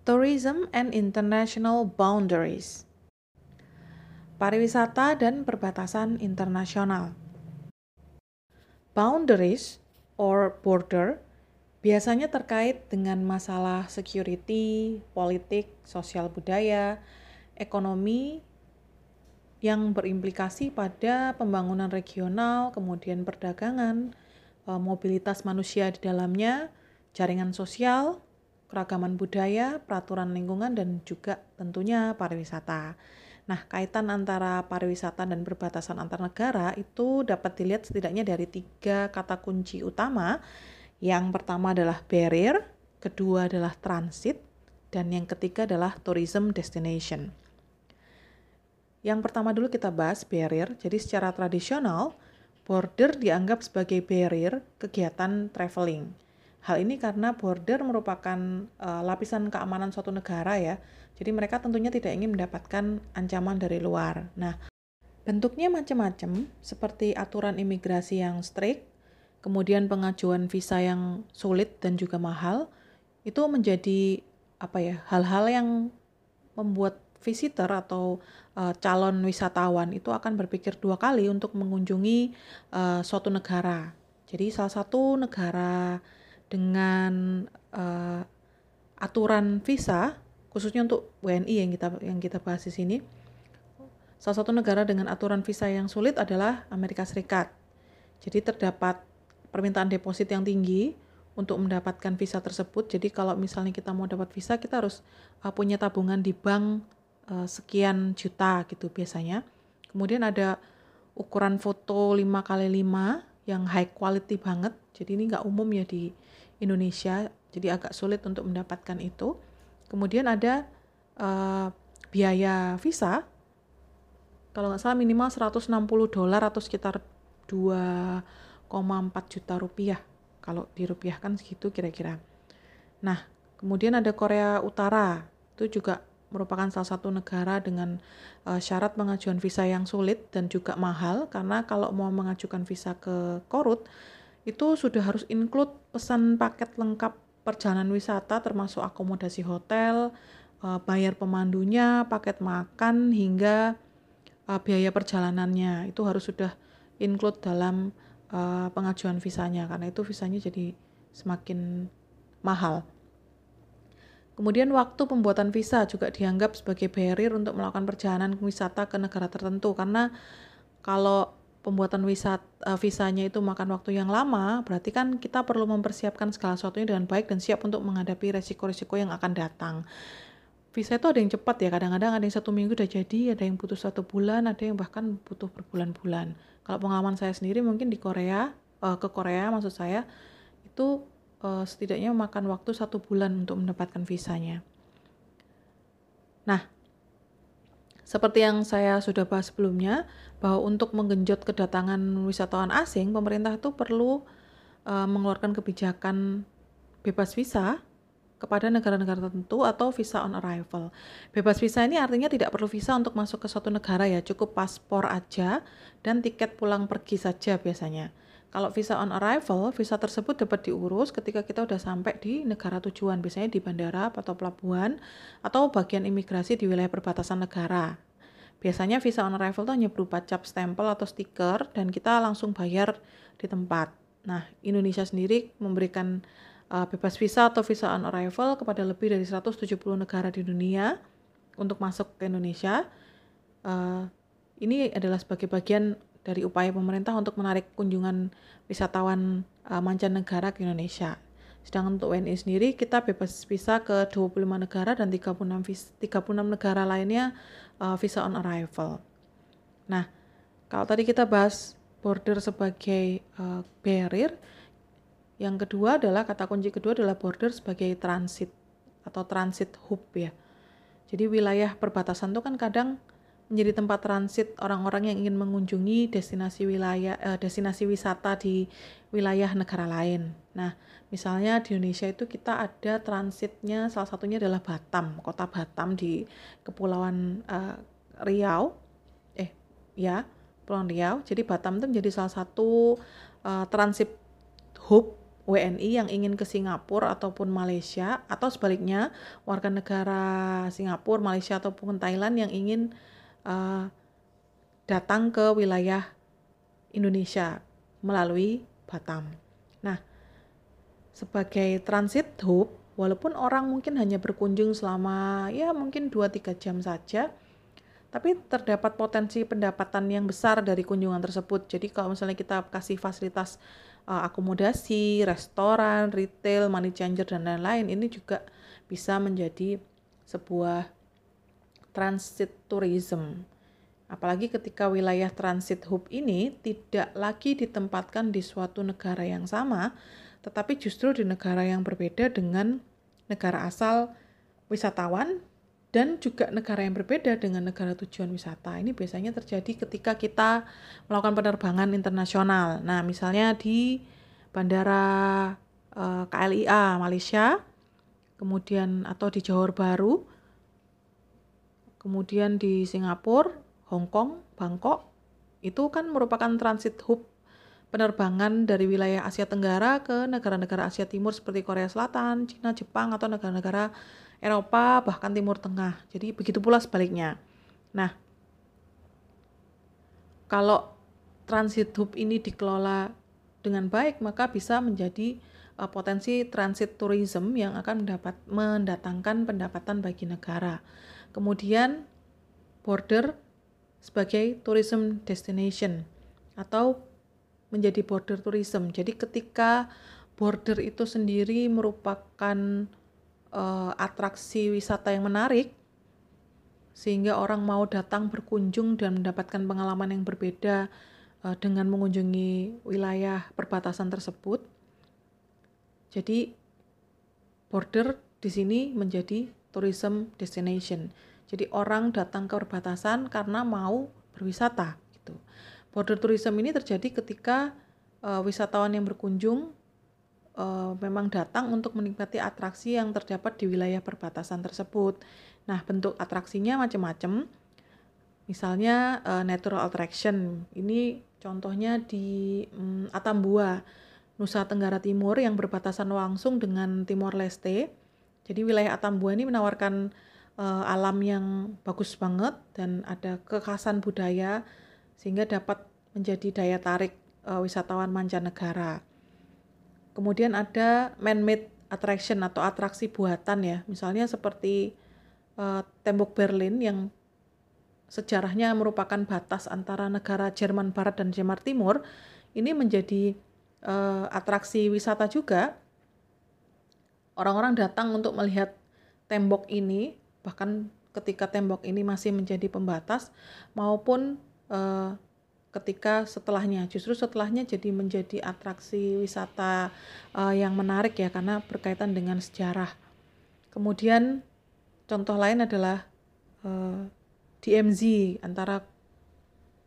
Tourism and International Boundaries. Pariwisata dan perbatasan internasional. Boundaries or border biasanya terkait dengan masalah security, politik, sosial budaya, ekonomi yang berimplikasi pada pembangunan regional, kemudian perdagangan, eh, mobilitas manusia di dalamnya, jaringan sosial, keragaman budaya, peraturan lingkungan, dan juga tentunya pariwisata. Nah, kaitan antara pariwisata dan perbatasan antar negara itu dapat dilihat setidaknya dari tiga kata kunci utama. Yang pertama adalah barrier, kedua adalah transit, dan yang ketiga adalah tourism destination. Yang pertama dulu kita bahas barrier. Jadi secara tradisional, border dianggap sebagai barrier kegiatan traveling. Hal ini karena border merupakan uh, lapisan keamanan suatu negara ya. Jadi mereka tentunya tidak ingin mendapatkan ancaman dari luar. Nah, bentuknya macam-macam seperti aturan imigrasi yang strict, kemudian pengajuan visa yang sulit dan juga mahal. Itu menjadi apa ya? hal-hal yang membuat visitor atau uh, calon wisatawan itu akan berpikir dua kali untuk mengunjungi uh, suatu negara. Jadi salah satu negara dengan uh, aturan visa khususnya untuk WNI yang kita yang kita bahas di sini. Salah satu negara dengan aturan visa yang sulit adalah Amerika Serikat. Jadi terdapat permintaan deposit yang tinggi untuk mendapatkan visa tersebut. Jadi kalau misalnya kita mau dapat visa, kita harus uh, punya tabungan di bank uh, sekian juta gitu biasanya. Kemudian ada ukuran foto 5 kali 5 yang high quality banget. Jadi ini nggak umum ya di Indonesia, jadi agak sulit untuk mendapatkan itu. Kemudian ada uh, biaya visa, kalau nggak salah minimal 160 dolar atau sekitar 2,4 juta rupiah. Kalau dirupiahkan segitu kira-kira. Nah, kemudian ada Korea Utara, itu juga merupakan salah satu negara dengan uh, syarat pengajuan visa yang sulit dan juga mahal karena kalau mau mengajukan visa ke Korut itu sudah harus include pesan paket lengkap perjalanan wisata termasuk akomodasi hotel, uh, bayar pemandunya, paket makan hingga uh, biaya perjalanannya itu harus sudah include dalam uh, pengajuan visanya karena itu visanya jadi semakin mahal. Kemudian waktu pembuatan visa juga dianggap sebagai barrier untuk melakukan perjalanan wisata ke negara tertentu karena kalau pembuatan wisat, uh, visanya itu makan waktu yang lama, berarti kan kita perlu mempersiapkan segala sesuatunya dengan baik dan siap untuk menghadapi resiko-resiko yang akan datang. Visa itu ada yang cepat ya, kadang-kadang ada yang satu minggu udah jadi, ada yang butuh satu bulan, ada yang bahkan butuh berbulan-bulan. Kalau pengalaman saya sendiri mungkin di Korea, uh, ke Korea maksud saya, itu uh, setidaknya memakan waktu satu bulan untuk mendapatkan visanya. Nah, seperti yang saya sudah bahas sebelumnya, bahwa untuk menggenjot kedatangan wisatawan asing, pemerintah itu perlu uh, mengeluarkan kebijakan bebas visa kepada negara-negara tertentu atau visa on arrival. Bebas visa ini artinya tidak perlu visa untuk masuk ke suatu negara ya, cukup paspor aja dan tiket pulang pergi saja biasanya. Kalau visa on arrival, visa tersebut dapat diurus ketika kita sudah sampai di negara tujuan, biasanya di bandara atau pelabuhan atau bagian imigrasi di wilayah perbatasan negara. Biasanya visa on arrival itu hanya berupa cap stempel atau stiker dan kita langsung bayar di tempat. Nah, Indonesia sendiri memberikan uh, bebas visa atau visa on arrival kepada lebih dari 170 negara di dunia untuk masuk ke Indonesia. Uh, ini adalah sebagai bagian dari upaya pemerintah untuk menarik kunjungan wisatawan uh, mancanegara ke Indonesia. Sedangkan untuk WNI sendiri kita bebas visa ke 25 negara dan 36 vis, 36 negara lainnya uh, visa on arrival. Nah, kalau tadi kita bahas border sebagai uh, barrier, yang kedua adalah kata kunci kedua adalah border sebagai transit atau transit hub ya. Jadi wilayah perbatasan itu kan kadang menjadi tempat transit orang-orang yang ingin mengunjungi destinasi wilayah eh, destinasi wisata di wilayah negara lain. Nah, misalnya di Indonesia itu kita ada transitnya salah satunya adalah Batam, kota Batam di Kepulauan eh, Riau. Eh, ya, Pulau Riau. Jadi Batam itu menjadi salah satu eh, transit hub WNI yang ingin ke Singapura ataupun Malaysia atau sebaliknya warga negara Singapura, Malaysia ataupun Thailand yang ingin uh, datang ke wilayah Indonesia melalui Batam. Nah, sebagai transit hub, walaupun orang mungkin hanya berkunjung selama ya mungkin 2-3 jam saja, tapi terdapat potensi pendapatan yang besar dari kunjungan tersebut. Jadi kalau misalnya kita kasih fasilitas uh, akomodasi, restoran, retail, money changer dan lain-lain, ini juga bisa menjadi sebuah transit tourism. Apalagi ketika wilayah transit hub ini tidak lagi ditempatkan di suatu negara yang sama, tetapi justru di negara yang berbeda dengan negara asal wisatawan dan juga negara yang berbeda dengan negara tujuan wisata. Ini biasanya terjadi ketika kita melakukan penerbangan internasional. Nah, misalnya di Bandara eh, KLIA Malaysia, kemudian atau di Johor Baru, kemudian di Singapura, Hong Kong, Bangkok, itu kan merupakan transit hub penerbangan dari wilayah Asia Tenggara ke negara-negara Asia Timur seperti Korea Selatan, Cina, Jepang, atau negara-negara Eropa, bahkan Timur Tengah. Jadi begitu pula sebaliknya. Nah, kalau transit hub ini dikelola dengan baik, maka bisa menjadi uh, potensi transit tourism yang akan mendapat mendatangkan pendapatan bagi negara. Kemudian border sebagai tourism destination atau menjadi border tourism. Jadi ketika border itu sendiri merupakan uh, atraksi wisata yang menarik sehingga orang mau datang berkunjung dan mendapatkan pengalaman yang berbeda uh, dengan mengunjungi wilayah perbatasan tersebut. Jadi border di sini menjadi tourism destination. Jadi orang datang ke perbatasan karena mau berwisata gitu. Border tourism ini terjadi ketika uh, wisatawan yang berkunjung uh, memang datang untuk menikmati atraksi yang terdapat di wilayah perbatasan tersebut. Nah, bentuk atraksinya macam-macam. Misalnya uh, natural attraction. Ini contohnya di um, Atambua, Nusa Tenggara Timur yang berbatasan langsung dengan Timor Leste. Jadi wilayah Atambua ini menawarkan uh, alam yang bagus banget dan ada kekhasan budaya sehingga dapat menjadi daya tarik uh, wisatawan mancanegara. Kemudian ada man-made attraction atau atraksi buatan ya, misalnya seperti uh, tembok Berlin yang sejarahnya merupakan batas antara negara Jerman Barat dan Jerman Timur, ini menjadi uh, atraksi wisata juga. Orang-orang datang untuk melihat tembok ini, bahkan ketika tembok ini masih menjadi pembatas, maupun uh, ketika setelahnya justru setelahnya jadi menjadi atraksi wisata uh, yang menarik ya karena berkaitan dengan sejarah. Kemudian contoh lain adalah uh, eh, DMZ antara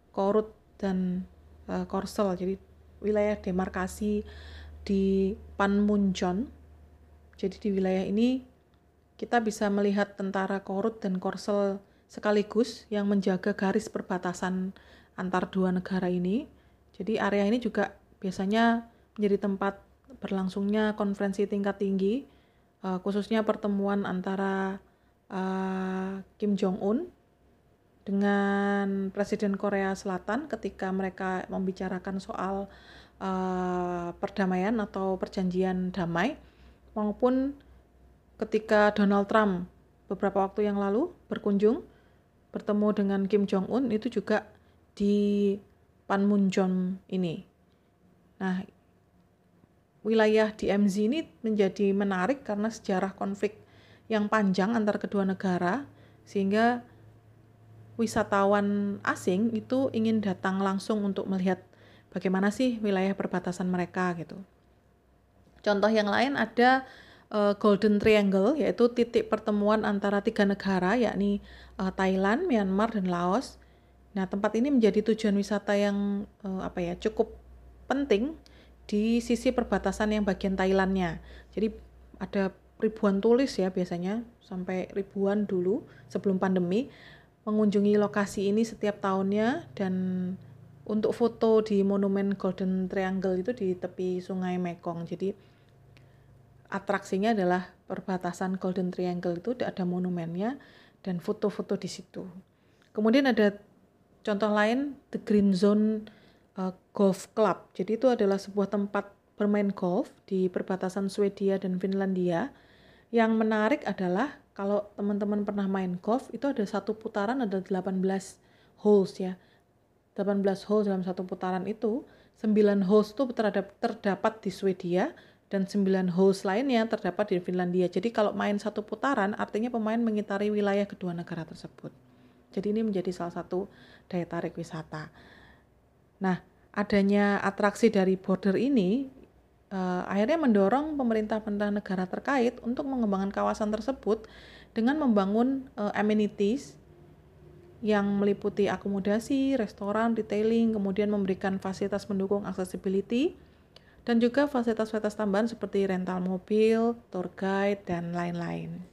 Korut dan uh, Korsel jadi wilayah demarkasi di Panmunjom jadi di wilayah ini kita bisa melihat tentara Korut dan Korsel sekaligus yang menjaga garis perbatasan antar dua negara ini. Jadi area ini juga biasanya menjadi tempat berlangsungnya konferensi tingkat tinggi, uh, khususnya pertemuan antara uh, Kim Jong Un dengan Presiden Korea Selatan ketika mereka membicarakan soal uh, perdamaian atau perjanjian damai, maupun ketika Donald Trump beberapa waktu yang lalu berkunjung bertemu dengan Kim Jong Un itu juga di Panmunjom ini. Nah, wilayah di MZ ini menjadi menarik karena sejarah konflik yang panjang antar kedua negara sehingga wisatawan asing itu ingin datang langsung untuk melihat bagaimana sih wilayah perbatasan mereka gitu. Contoh yang lain ada uh, Golden Triangle yaitu titik pertemuan antara tiga negara yakni uh, Thailand, Myanmar dan Laos Nah, tempat ini menjadi tujuan wisata yang uh, apa ya cukup penting di sisi perbatasan yang bagian Thailandnya. Jadi ada ribuan tulis ya biasanya sampai ribuan dulu sebelum pandemi mengunjungi lokasi ini setiap tahunnya dan untuk foto di monumen Golden Triangle itu di tepi Sungai Mekong. Jadi atraksinya adalah perbatasan Golden Triangle itu ada monumennya dan foto-foto di situ. Kemudian ada contoh lain The Green Zone uh, Golf Club. Jadi itu adalah sebuah tempat bermain golf di perbatasan Swedia dan Finlandia. Yang menarik adalah kalau teman-teman pernah main golf itu ada satu putaran ada 18 holes ya 18 holes dalam satu putaran itu 9 holes itu terhadap, terdapat di Swedia dan 9 holes lainnya terdapat di Finlandia. Jadi kalau main satu putaran artinya pemain mengitari wilayah kedua negara tersebut. Jadi ini menjadi salah satu daya tarik wisata. Nah adanya atraksi dari border ini uh, akhirnya mendorong pemerintah-pemerintah negara terkait untuk mengembangkan kawasan tersebut dengan membangun uh, amenities yang meliputi akomodasi, restoran, retailing, kemudian memberikan fasilitas pendukung accessibility, dan juga fasilitas-fasilitas tambahan seperti rental mobil, tour guide, dan lain-lain.